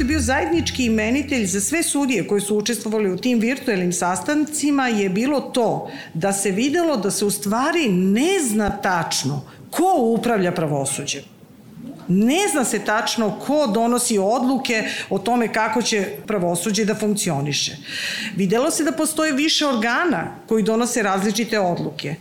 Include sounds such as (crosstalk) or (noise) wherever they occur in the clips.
što je bio zajednički imenitelj za sve sudije koji su učestvovali u tim virtualnim sastancima je bilo to da se videlo da se u stvari ne zna tačno ko upravlja pravosuđem. Ne zna se tačno ko donosi odluke o tome kako će pravosuđe da funkcioniše. Videlo se da postoje više organa koji donose različite odluke.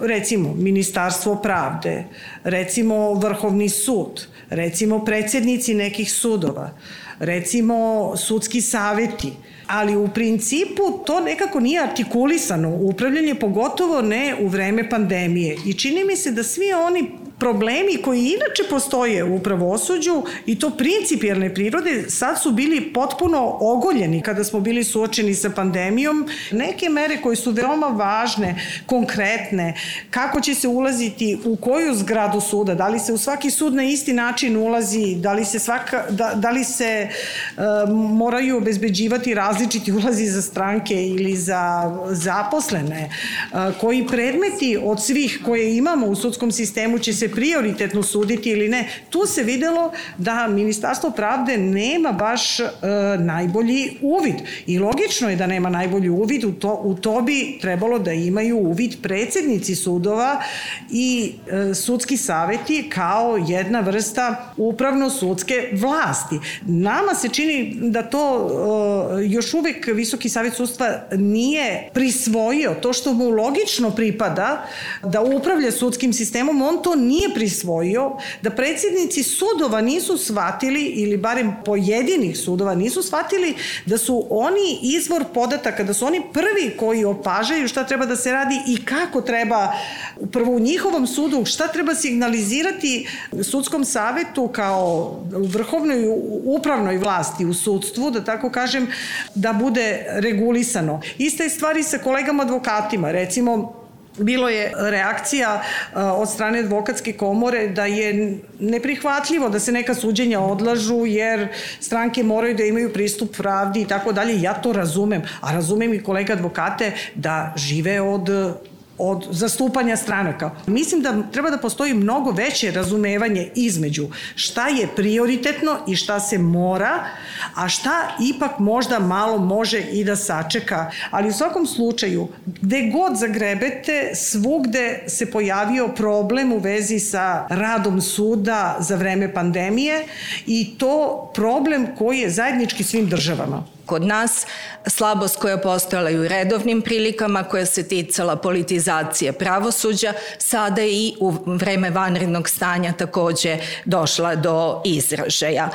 Recimo, Ministarstvo pravde, recimo Vrhovni sud, recimo predsednici nekih sudova, recimo sudski saveti, ali u principu to nekako nije artikulisano upravljanje, pogotovo ne u vreme pandemije. I čini mi se da svi oni problemi koji inače postoje u pravosuđu i to principijalne prirode sad su bili potpuno ogoljeni kada smo bili suočeni sa pandemijom. Neke mere koje su veoma važne, konkretne, kako će se ulaziti u koju zgradu suda, da li se u svaki sud na isti način ulazi, da li se, svaka, da, da li se uh, moraju obezbeđivati različiti ulazi za stranke ili za zaposlene, uh, koji predmeti od svih koje imamo u sudskom sistemu će se prioritetno suditi ili ne. Tu se videlo da Ministarstvo pravde nema baš e, najbolji uvid. I logično je da nema najbolji uvid, u to, u to bi trebalo da imaju uvid predsednici sudova i e, sudski saveti kao jedna vrsta upravno-sudske vlasti. Nama se čini da to e, još uvek Visoki savet sudstva nije prisvojio to što mu logično pripada da upravlja sudskim sistemom, on to nije nije prisvojio, da predsjednici sudova nisu shvatili, ili barem pojedinih sudova nisu shvatili, da su oni izvor podataka, da su oni prvi koji opažaju šta treba da se radi i kako treba, prvo u njihovom sudu, šta treba signalizirati sudskom savetu kao vrhovnoj upravnoj vlasti u sudstvu, da tako kažem, da bude regulisano. Ista je stvari sa kolegama advokatima, recimo bilo je reakcija od strane advokatske komore da je neprihvatljivo da se neka suđenja odlažu jer stranke moraju da imaju pristup pravdi i tako dalje. Ja to razumem, a razumem i kolega advokate da žive od od zastupanja stranaka. Mislim da treba da postoji mnogo veće razumevanje između šta je prioritetno i šta se mora, a šta ipak možda malo može i da sačeka. Ali u svakom slučaju, gde god zagrebete, svugde se pojavio problem u vezi sa radom suda za vreme pandemije i to problem koji je zajednički svim državama kod nas, slabost koja postojala i u redovnim prilikama, koja se ticala politizacije pravosuđa, sada i u vreme vanrednog stanja takođe došla do izražaja.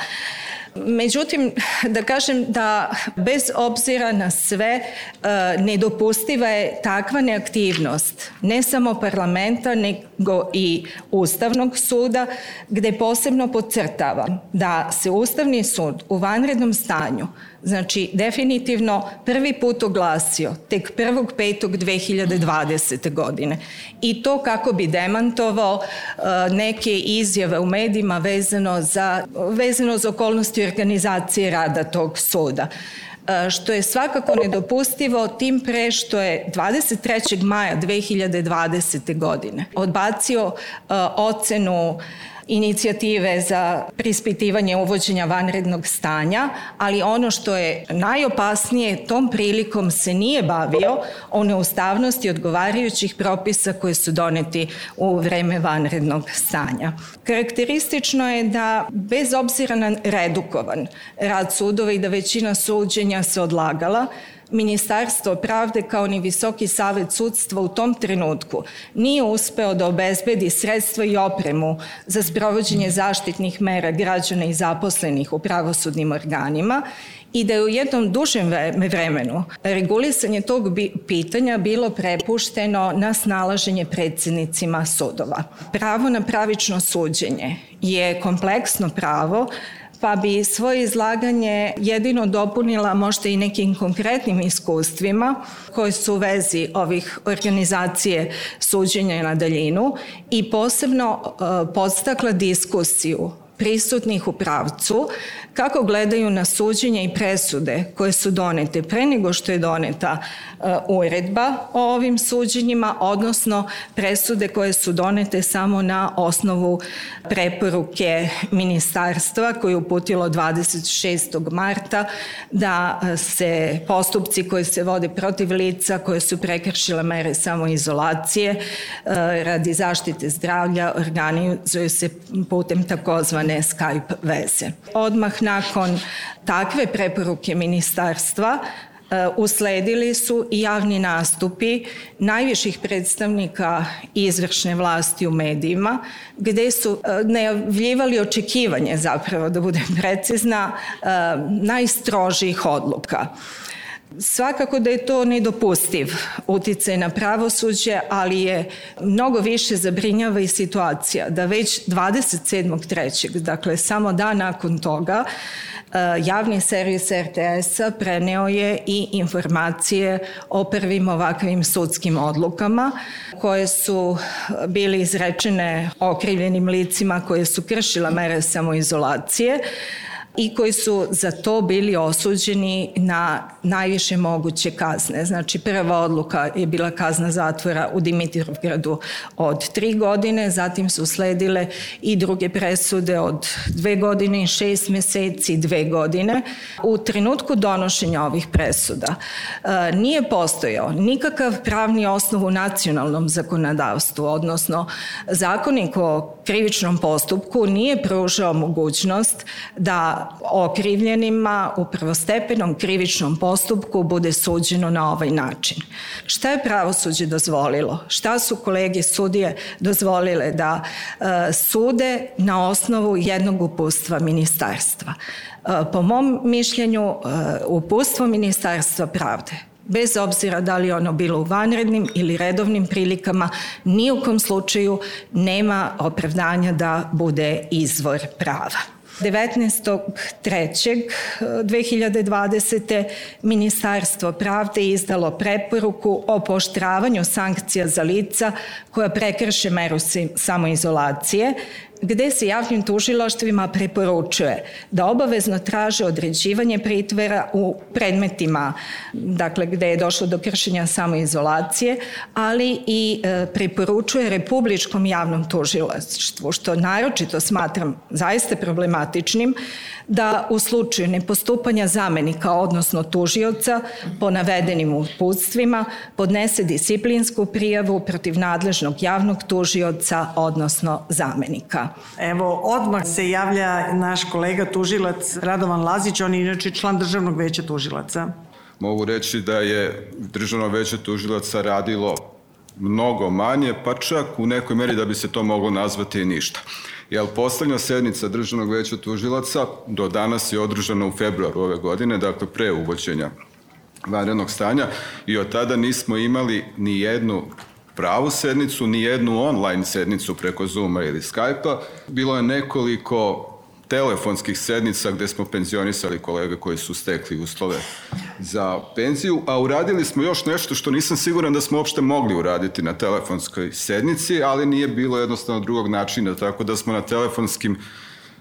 Međutim, da kažem da bez obzira na sve, e, nedopustiva je takva neaktivnost ne samo parlamenta, nego i Ustavnog suda, gde posebno podcrtavam da se Ustavni sud u vanrednom stanju Znači, definitivno prvi put oglasio tek 1.5.2020. godine. I to kako bi demantovao uh, neke izjave u medijima vezano za, vezano za okolnosti organizacije rada tog suda uh, što je svakako nedopustivo tim pre što je 23. maja 2020. godine odbacio uh, ocenu inicijative za prispitivanje uvođenja vanrednog stanja, ali ono što je najopasnije, tom prilikom se nije bavio o neustavnosti odgovarajućih propisa koje su doneti u vreme vanrednog stanja. Karakteristično je da bez obzira na redukovan rad sudova i da većina suđenja se odlagala, Ministarstvo pravde kao ni Visoki savet sudstva u tom trenutku nije uspeo da obezbedi sredstva i opremu za sprovođenje zaštitnih mera građana i zaposlenih u pravosudnim organima i da je u jednom dužem vremenu regulisanje tog pitanja bilo prepušteno na snalaženje predsednicima sudova. Pravo na pravično suđenje je kompleksno pravo pa bi svoje izlaganje jedino dopunila možda i nekim konkretnim iskustvima koji su u vezi ovih organizacije suđenja na daljinu i posebno uh, podstakla diskusiju prisutnih u pravcu kako gledaju na suđenje i presude koje su donete pre nego što je doneta uh, uredba o ovim suđenjima, odnosno presude koje su donete samo na osnovu preporuke ministarstva koje je uputilo 26. marta da uh, se postupci koji se vode protiv lica koje su prekršile mere samoizolacije uh, radi zaštite zdravlja organizuju se putem takozvane Skype veze. Odmah nakon takve preporuke ministarstva e, usledili su i javni nastupi najviših predstavnika izvršne vlasti u medijima, gde su e, najavljivali očekivanje zapravo, da budem precizna, e, najstrožih odluka. Svakako da je to nedopustiv uticaj na pravosuđe, ali je mnogo više zabrinjava i situacija da već 27.3. dakle samo dan nakon toga eh, javni servis RTS-a preneo je i informacije o prvim ovakvim sudskim odlukama koje su bili izrečene okrivljenim licima koje su kršila mere samoizolacije i koji su za to bili osuđeni na najviše moguće kazne. Znači, prva odluka je bila kazna zatvora u Dimitrovgradu od tri godine, zatim su sledile i druge presude od dve godine i šest meseci, dve godine. U trenutku donošenja ovih presuda e, nije postojao nikakav pravni osnov u nacionalnom zakonodavstvu, odnosno zakonik o krivičnom postupku nije pružao mogućnost da okrivljenima u prvostepenom krivičnom postupku bude suđeno na ovaj način. Šta je pravosuđe dozvolilo? Šta su kolege sudije dozvolile da e, sude na osnovu jednog upustva ministarstva? E, po mom mišljenju, e, upustvo ministarstva pravde bez obzira da li ono bilo u vanrednim ili redovnim prilikama, ni u kom slučaju nema opravdanja da bude izvor prava. 19.3.2020. Ministarstvo pravde izdalo preporuku o poštravanju sankcija za lica koja prekrše meru samoizolacije, gde se javnim tužilaštvima preporučuje da obavezno traže određivanje pritvera u predmetima, dakle gde je došlo do kršenja samoizolacije, ali i e, preporučuje Republičkom javnom tužilaštvu, što naročito smatram zaista problematičnim, da u slučaju nepostupanja zamenika, odnosno tužioca, po navedenim uputstvima, podnese disciplinsku prijavu protiv nadležnog javnog tužioca, odnosno zamenika. Evo, odmah se javlja naš kolega tužilac Radovan Lazić, on je inače član Državnog veća tužilaca. Mogu reći da je Državno veće tužilaca radilo mnogo manje, pa čak u nekoj meri da bi se to moglo nazvati i ništa. Jer poslednja sednica Državnog veća tužilaca do danas je održana u februaru ove godine, dakle pre uvođenja vanrednog stanja i od tada nismo imali ni jednu pravu sednicu, ni jednu online sednicu preko Zuma ili Skype-a. Bilo je nekoliko telefonskih sednica gde smo penzionisali kolega koji su stekli uslove za penziju, a uradili smo još nešto što nisam siguran da smo uopšte mogli uraditi na telefonskoj sednici, ali nije bilo jednostavno drugog načina, tako da smo na telefonskim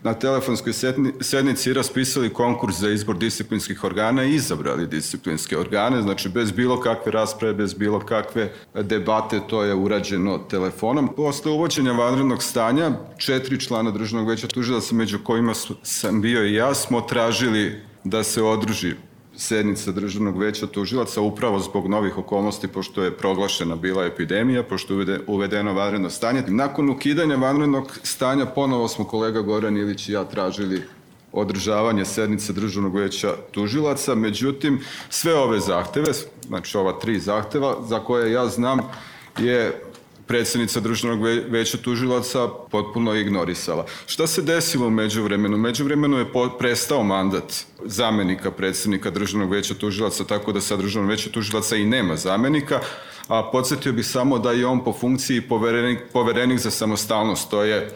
na telefonskoj sednici raspisali konkurs za izbor disciplinskih organa i izabrali disciplinske organe, znači bez bilo kakve rasprave, bez bilo kakve debate, to je urađeno telefonom. Posle uvođenja vanrednog stanja, četiri člana državnog veća tužilaca, među kojima sam bio i ja, smo tražili da se odruži sednica državnog veća tužilaca upravo zbog novih okolnosti, pošto je proglašena bila epidemija, pošto je uvedeno vanredno stanje. Nakon ukidanja vanrednog stanja ponovo smo kolega Goran Ilić i ja tražili održavanje sednice državnog veća tužilaca, međutim sve ove zahteve, znači ova tri zahteva za koje ja znam je predsednica Društvenog veća tužilaca potpuno ignorisala. Šta se desilo u međuvremenu? U međuvremenu je prestao mandat zamenika predsednika Državnog veća tužilaca, tako da sa Državnog veća tužilaca i nema zamenika, a podsjetio bih samo da je on po funkciji poverenik, poverenik za samostalnost. To je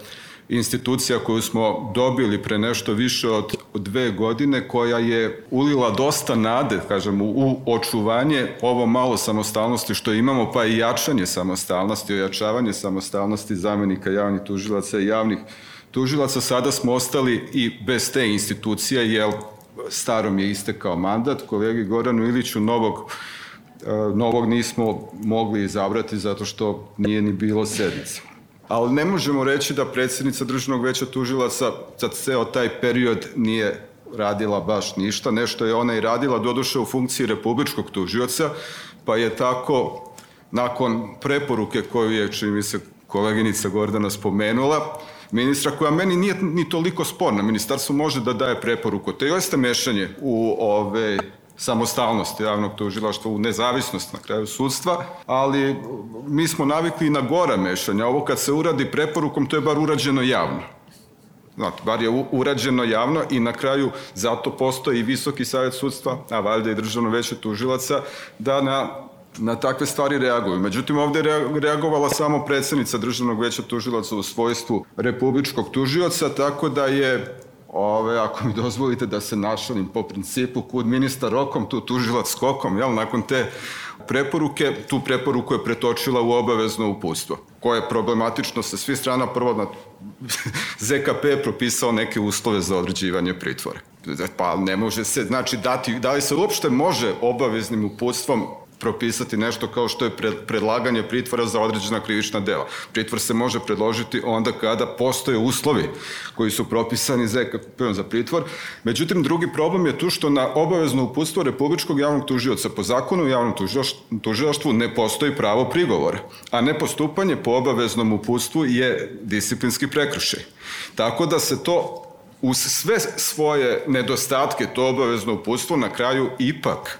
institucija koju smo dobili pre nešto više od dve godine, koja je ulila dosta nade, kažem, u očuvanje ovo malo samostalnosti što imamo, pa i jačanje samostalnosti, ojačavanje samostalnosti zamenika javnih tužilaca i javnih tužilaca, sada smo ostali i bez te institucije, jer starom je istekao mandat, kolegi Goranu Iliću novog e, novog nismo mogli izabrati zato što nije ni bilo sednice. Ali ne možemo reći da predsjednica državnog veća tužilaca za ceo taj period nije radila baš ništa. Nešto je ona i radila, doduše u funkciji republičkog tužioca, pa je tako nakon preporuke koju je, čini mi se, koleginica Gordana spomenula, ministra koja meni nije ni toliko sporna. Ministarstvo može da daje preporuku. To jeste mešanje u ove samostalnost javnog tužilaštva, u nezavisnost na kraju sudstva, ali mi smo navikli na gora mešanja. Ovo kad se uradi preporukom, to je bar urađeno javno. Znate, bar je urađeno javno i na kraju zato postoji i Visoki savjet sudstva, a valjda i državno veće tužilaca, da na na takve stvari reaguju. Međutim, ovde je reagovala samo predsednica državnog veća tužilaca u svojstvu republičkog tužioca, tako da je Ove, ako mi dozvolite da se našalim po principu kud ministar rokom, tu tužilac skokom, jel, nakon te preporuke, tu preporuku je pretočila u obavezno upustvo, koje je problematično sa svih strana. Prvo, na (laughs) ZKP je propisao neke uslove za određivanje pritvora. Pa ne može se, znači, dati, da li se uopšte može obaveznim uputstvom propisati nešto kao što je predlaganje pritvora za određena krivična dela. Pritvor se može predložiti onda kada postoje uslovi koji su propisani za, za pritvor. Međutim, drugi problem je tu što na obavezno uputstvo Republičkog javnog tužioca po zakonu o javnom tužilaštvu ne postoji pravo prigovora, a nepostupanje po obaveznom uputstvu je disciplinski prekršaj. Tako da se to uz sve svoje nedostatke to obavezno uputstvo na kraju ipak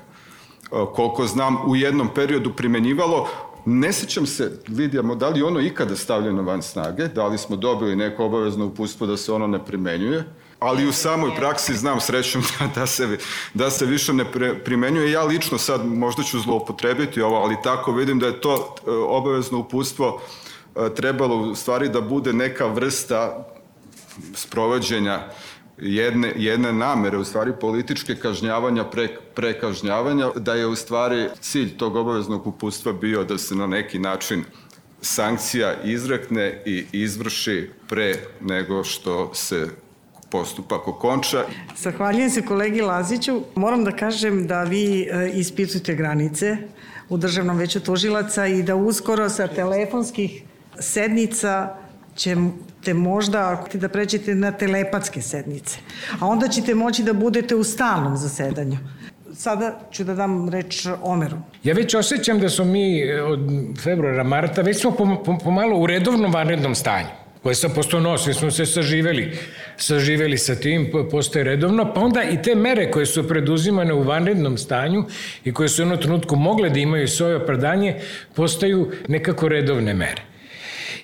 koliko znam, u jednom periodu primenjivalo. Ne sećam se, vidimo, da li ono ikada stavljeno van snage, da li smo dobili neko obavezno uputstvo da se ono ne primenjuje, ali u samoj praksi znam srećom (laughs) da, da, se, da se više ne pre, primenjuje. Ja lično sad možda ću zloupotrebiti ovo, ali tako vidim da je to e, obavezno uputstvo e, trebalo u stvari da bude neka vrsta sprovođenja jedne, jedne namere, u stvari političke kažnjavanja pre, prekažnjavanja, da je u stvari cilj tog obaveznog uputstva bio da se na neki način sankcija izrekne i izvrši pre nego što se postupak okonča. Zahvaljujem se kolegi Laziću. Moram da kažem da vi e, ispitujete granice u Državnom veću tužilaca i da uskoro sa telefonskih sednica ćete možda da pređete na telepatske sednice, a onda ćete moći da budete u stalnom zasedanju. Sada ću da dam reč Omeru. Ja već osjećam da smo mi e, od februara, marta, već smo pomalo u redovnom vanrednom stanju koje sam postao nos, mi smo se saživeli, saživeli sa tim, postoje redovno, pa onda i te mere koje su preduzimane u vanrednom stanju i koje su u jednom trenutku mogle da imaju svoje opravdanje, postaju nekako redovne mere.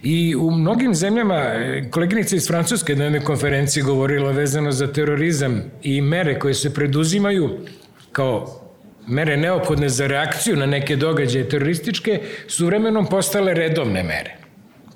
I u mnogim zemljama, koleginica iz Francuske na jednoj konferenciji govorila vezano za terorizam i mere koje se preduzimaju kao mere neophodne za reakciju na neke događaje terorističke su vremenom postale redovne mere.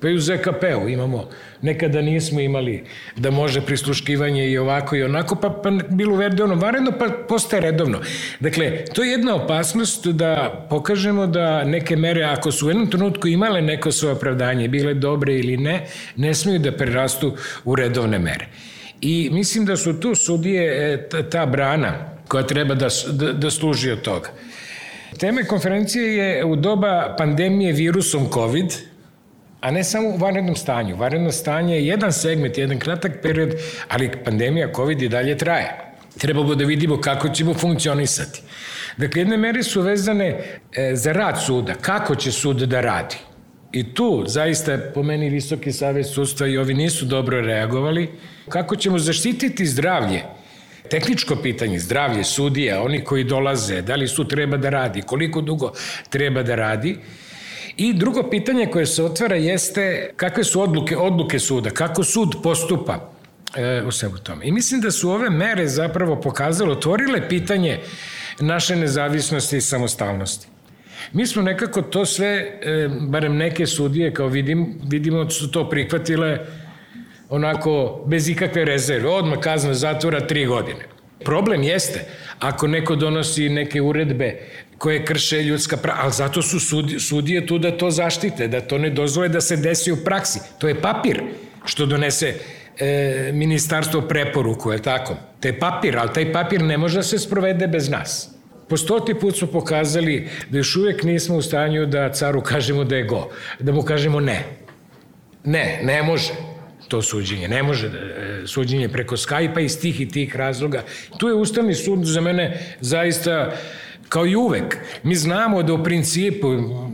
Pa i u ZKP-u imamo, nekada nismo imali da može prisluškivanje i ovako i onako, pa, pa bilo uvede ono varedno, pa postaje redovno. Dakle, to je jedna opasnost da pokažemo da neke mere, ako su u jednom trenutku imale neko svoje opravdanje, bile dobre ili ne, ne smiju da prerastu u redovne mere. I mislim da su tu sudije e, ta brana koja treba da, da, da služi od toga. Teme konferencije je u doba pandemije virusom COVID, a ne samo u vanrednom stanju. Vanredno stanje je jedan segment, jedan kratak period, ali pandemija COVID i dalje traje. Trebamo da vidimo kako ćemo funkcionisati. Dakle, jedne mere su vezane e, za rad suda, kako će sud da radi. I tu zaista po meni Visoki savjet sudstva i ovi nisu dobro reagovali. Kako ćemo zaštititi zdravlje tehničko pitanje, zdravlje sudija, oni koji dolaze, da li sud treba da radi, koliko dugo treba da radi, I drugo pitanje koje se otvara jeste kakve su odluke, odluke suda, kako sud postupa e, u svemu tome. I mislim da su ove mere zapravo pokazale, otvorile pitanje naše nezavisnosti i samostalnosti. Mi smo nekako to sve, e, barem neke sudije, kao vidim, vidimo, su to prihvatile onako bez ikakve rezerve. Odmah kazna zatvora tri godine. Problem jeste, ako neko donosi neke uredbe koje krše ljudska prava, ali zato su sudi, sudije tu da to zaštite, da to ne dozvole da se desi u praksi. To je papir što donese e, ministarstvo preporuku, je tako? To je papir, ali taj papir ne može da se sprovede bez nas. Po stoti put smo pokazali da još uvek nismo u stanju da caru kažemo da je go, da mu kažemo ne. Ne, ne može to suđenje. Ne može da, suđenje preko Skype-a iz tih i tih razloga. Tu je Ustavni sud za mene zaista kao i uvek. Mi znamo da u principu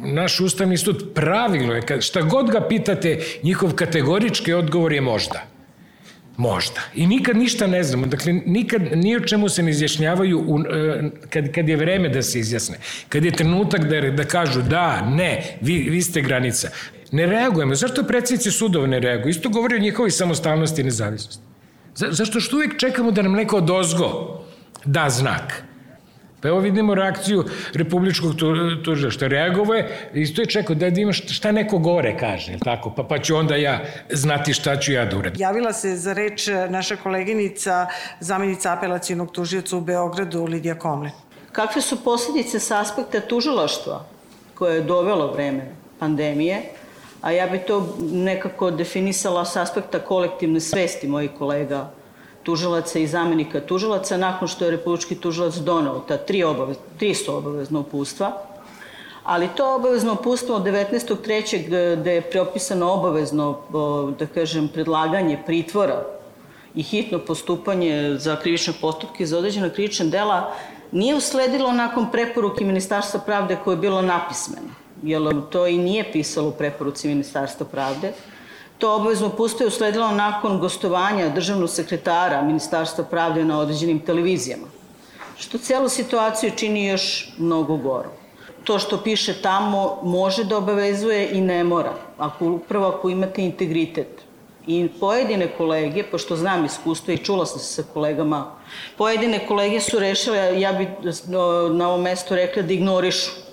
naš Ustavni sud pravilo je, šta god ga pitate, njihov kategorički odgovor je možda. Možda. I nikad ništa ne znamo. Dakle, nikad ni o čemu se ne izjašnjavaju u, e, kad, kad je vreme da se izjasne. Kad je trenutak da, da kažu da, ne, vi, vi ste granica. Ne reagujemo. Zašto predsjednici sudova ne reaguju? Isto govori o njihovoj samostalnosti i nezavisnosti. Za, zašto što uvijek čekamo da nam neko od ozgo da znak? Pa evo vidimo reakciju Republičkog tužilaštva. Reagovo je, isto je čekao da ima šta neko gore kaže, tako? Pa, pa ću onda ja znati šta ću ja da uradim. Javila se za reč naša koleginica, zamjenica apelacijonog tužioca u Beogradu, Lidija Komle. Kakve su posljedice sa aspekta tužilaštva koje je dovelo vreme pandemije, a ja bi to nekako definisala s aspekta kolektivne svesti mojih kolega tužilaca i zamenika tužilaca nakon što je republički tužilac donao ta tri, obavez, tri su obavezno upustva, ali to obavezno upustvo od 19.3. gde je propisano obavezno, da kažem, predlaganje pritvora i hitno postupanje za krivične postupke za određena krivična dela nije usledilo nakon preporuke Ministarstva pravde koje je bilo napismeno, jer to i nije pisalo u preporuci Ministarstva pravde, To obavezno pusto je usledilo nakon gostovanja državnog sekretara Ministarstva pravde na određenim televizijama, što celu situaciju čini još mnogo gorom. To što piše tamo može da obavezuje i ne mora, ako, upravo ako imate integritet. I pojedine kolege, pošto znam iskustvo i čula sam se sa kolegama, pojedine kolege su rešile, ja bi na ovom mestu rekla da ignorišu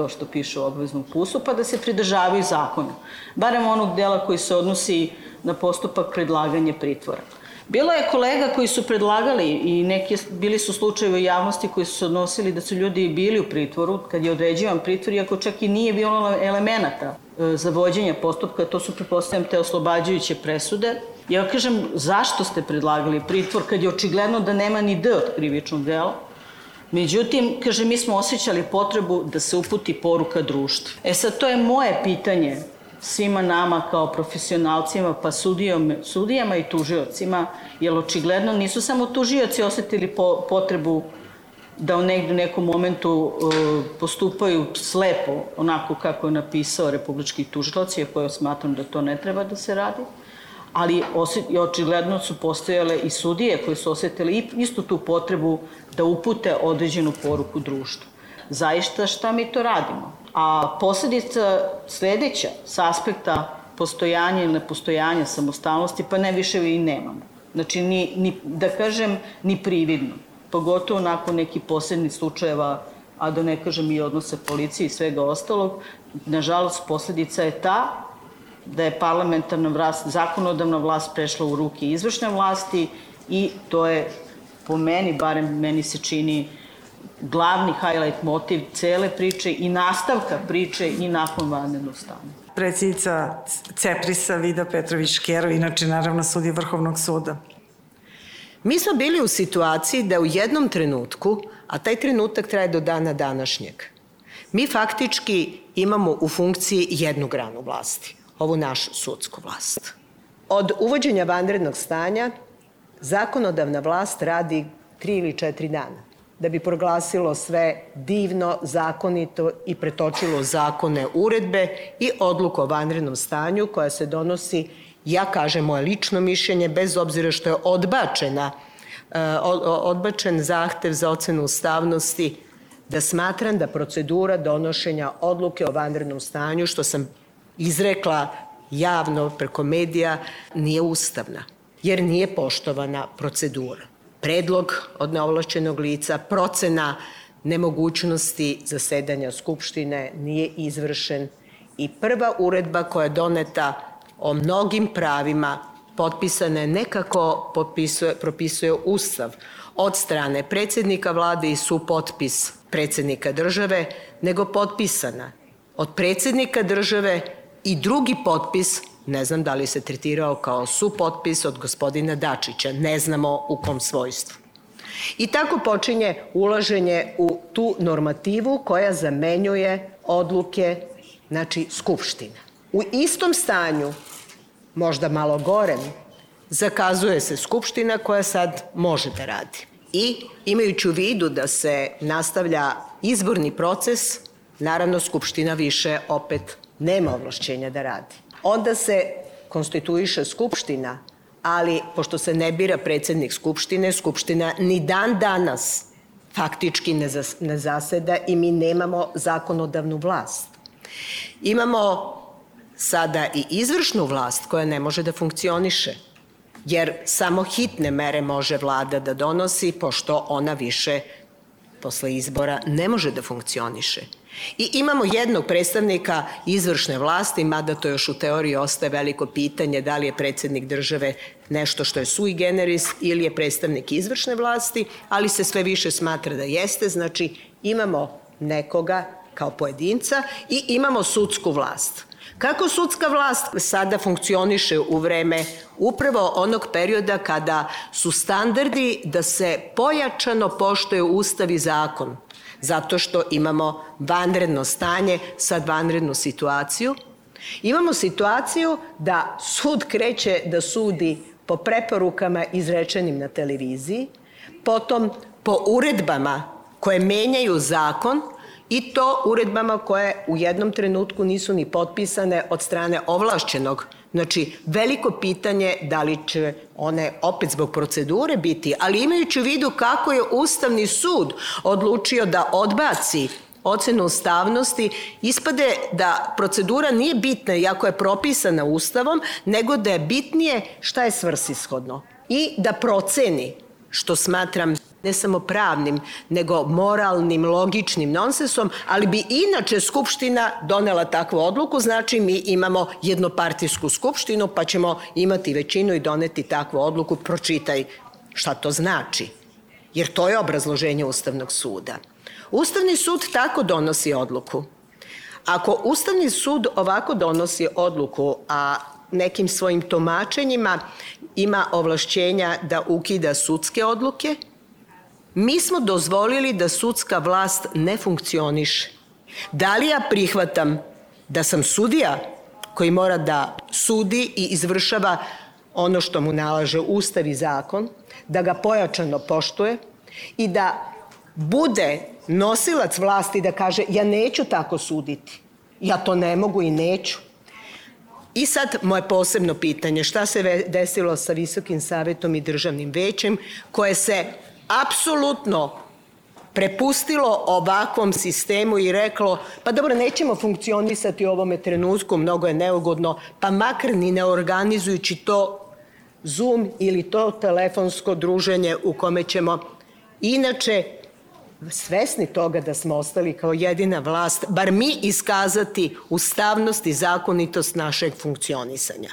to što piše u obveznom pusu, pa da se pridržavaju zakona. Barem onog dela koji se odnosi na postupak predlaganja pritvora. Bilo je kolega koji su predlagali i neki bili su slučajevi u javnosti koji su se odnosili da su ljudi bili u pritvoru kad je određivan pritvor, iako čak i nije bilo elemenata e, za vođenje postupka, to su prepostavljam te oslobađajuće presude. Ja kažem, zašto ste predlagali pritvor kad je očigledno da nema ni D od krivičnog dela? Međutim, kaže, mi smo osjećali potrebu da se uputi poruka društvu. E sad, to je moje pitanje svima nama kao profesionalcima, pa sudijom, sudijama i tužiocima, jer očigledno nisu samo tužioci osetili po, potrebu da u negdje nekom momentu uh, postupaju slepo, onako kako je napisao republički tužilac, iako smatram da to ne treba da se radi, ali očigledno su postojale i sudije koje su osetili istu tu potrebu da upute određenu poruku društvu. Zaista šta mi to radimo? A posledica sledeća sa aspekta postojanja ili nepostojanja samostalnosti, pa ne više i nemamo. Znači, ni, ni, da kažem, ni prividno. Pogotovo nakon nekih poslednjih slučajeva, a da ne kažem i odnose policije i svega ostalog, nažalost, posledica je ta da je parlamentarna vlast, zakonodavna vlast prešla u ruke izvršne vlasti i to je po meni, barem meni se čini, glavni highlight motiv cele priče i nastavka priče i nakon vanrednog stanja. Predsjednica Ceprisa Vida Petrović-Kero, inače naravno sudi Vrhovnog suda. Mi smo bili u situaciji da u jednom trenutku, a taj trenutak traje do dana današnjeg, mi faktički imamo u funkciji jednu granu vlasti ovu našu sudsku vlast. Od uvođenja vanrednog stanja zakonodavna vlast radi tri ili četiri dana da bi proglasilo sve divno, zakonito i pretočilo zakone uredbe i odluku o vanrednom stanju koja se donosi, ja kažem moje lično mišljenje, bez obzira što je odbačena, e, odbačen zahtev za ocenu ustavnosti, da smatram da procedura donošenja odluke o vanrednom stanju, što sam izrekla javno preko medija nije ustavna, jer nije poštovana procedura. Predlog od neovlašćenog lica, procena nemogućnosti zasedanja Skupštine nije izvršen i prva uredba koja je doneta o mnogim pravima potpisana je nekako potpisuje, propisuje Ustav od strane predsednika vlade i su potpis predsednika države, nego potpisana od predsednika države i drugi potpis Ne znam da li se tretirao kao supotpis od gospodina Dačića, ne znamo u kom svojstvu. I tako počinje ulaženje u tu normativu koja zamenjuje odluke, znači Skupština. U istom stanju, možda malo gorem, zakazuje se Skupština koja sad može da radi. I imajući u vidu da se nastavlja izborni proces, naravno Skupština više opet nema ovlašćenja da radi. Onda se konstituiše Skupština, ali pošto se ne bira predsednik Skupštine, Skupština ni dan danas faktički ne, zas, ne zaseda i mi nemamo zakonodavnu vlast. Imamo sada i izvršnu vlast koja ne može da funkcioniše, jer samo hitne mere može vlada da donosi, pošto ona više posle izbora ne može da funkcioniše. I imamo jednog predstavnika izvršne vlasti, mada to još u teoriji ostaje veliko pitanje da li je predsednik države nešto što je sui generis ili je predstavnik izvršne vlasti, ali se sve više smatra da jeste, znači imamo nekoga kao pojedinca i imamo sudsku vlast. Kako sudska vlast sada funkcioniše u vreme upravo onog perioda kada su standardi da se pojačano poštoje ustav i zakon, zato što imamo vanredno stanje, sad vanrednu situaciju. Imamo situaciju da sud kreće da sudi po preporukama izrečenim na televiziji, potom po uredbama koje menjaju zakon, i to uredbama koje u jednom trenutku nisu ni potpisane od strane ovlašćenog. Znači, veliko pitanje da li će one opet zbog procedure biti, ali imajući u vidu kako je Ustavni sud odlučio da odbaci ocenu ustavnosti, ispade da procedura nije bitna, iako je propisana Ustavom, nego da je bitnije šta je svrsishodno i da proceni što smatram ne samo pravnim, nego moralnim, logičnim nonsensom, ali bi inače Skupština donela takvu odluku, znači mi imamo jednopartijsku Skupštinu, pa ćemo imati većinu i doneti takvu odluku, pročitaj šta to znači. Jer to je obrazloženje Ustavnog suda. Ustavni sud tako donosi odluku. Ako Ustavni sud ovako donosi odluku, a nekim svojim tomačenjima ima ovlašćenja da ukida sudske odluke, mi smo dozvolili da sudska vlast ne funkcioniše. Da li ja prihvatam da sam sudija koji mora da sudi i izvršava ono što mu nalaže Ustav i zakon, da ga pojačano poštuje i da bude nosilac vlasti da kaže ja neću tako suditi, ja to ne mogu i neću. I sad moje posebno pitanje, šta se desilo sa Visokim savetom i državnim većem koje se apsolutno prepustilo ovakvom sistemu i reklo pa dobro nećemo funkcionisati u ovome trenutku, mnogo je neugodno, pa makar ni ne organizujući to Zoom ili to telefonsko druženje u kome ćemo inače svesni toga da smo ostali kao jedina vlast, bar mi iskazati ustavnost i zakonitost našeg funkcionisanja.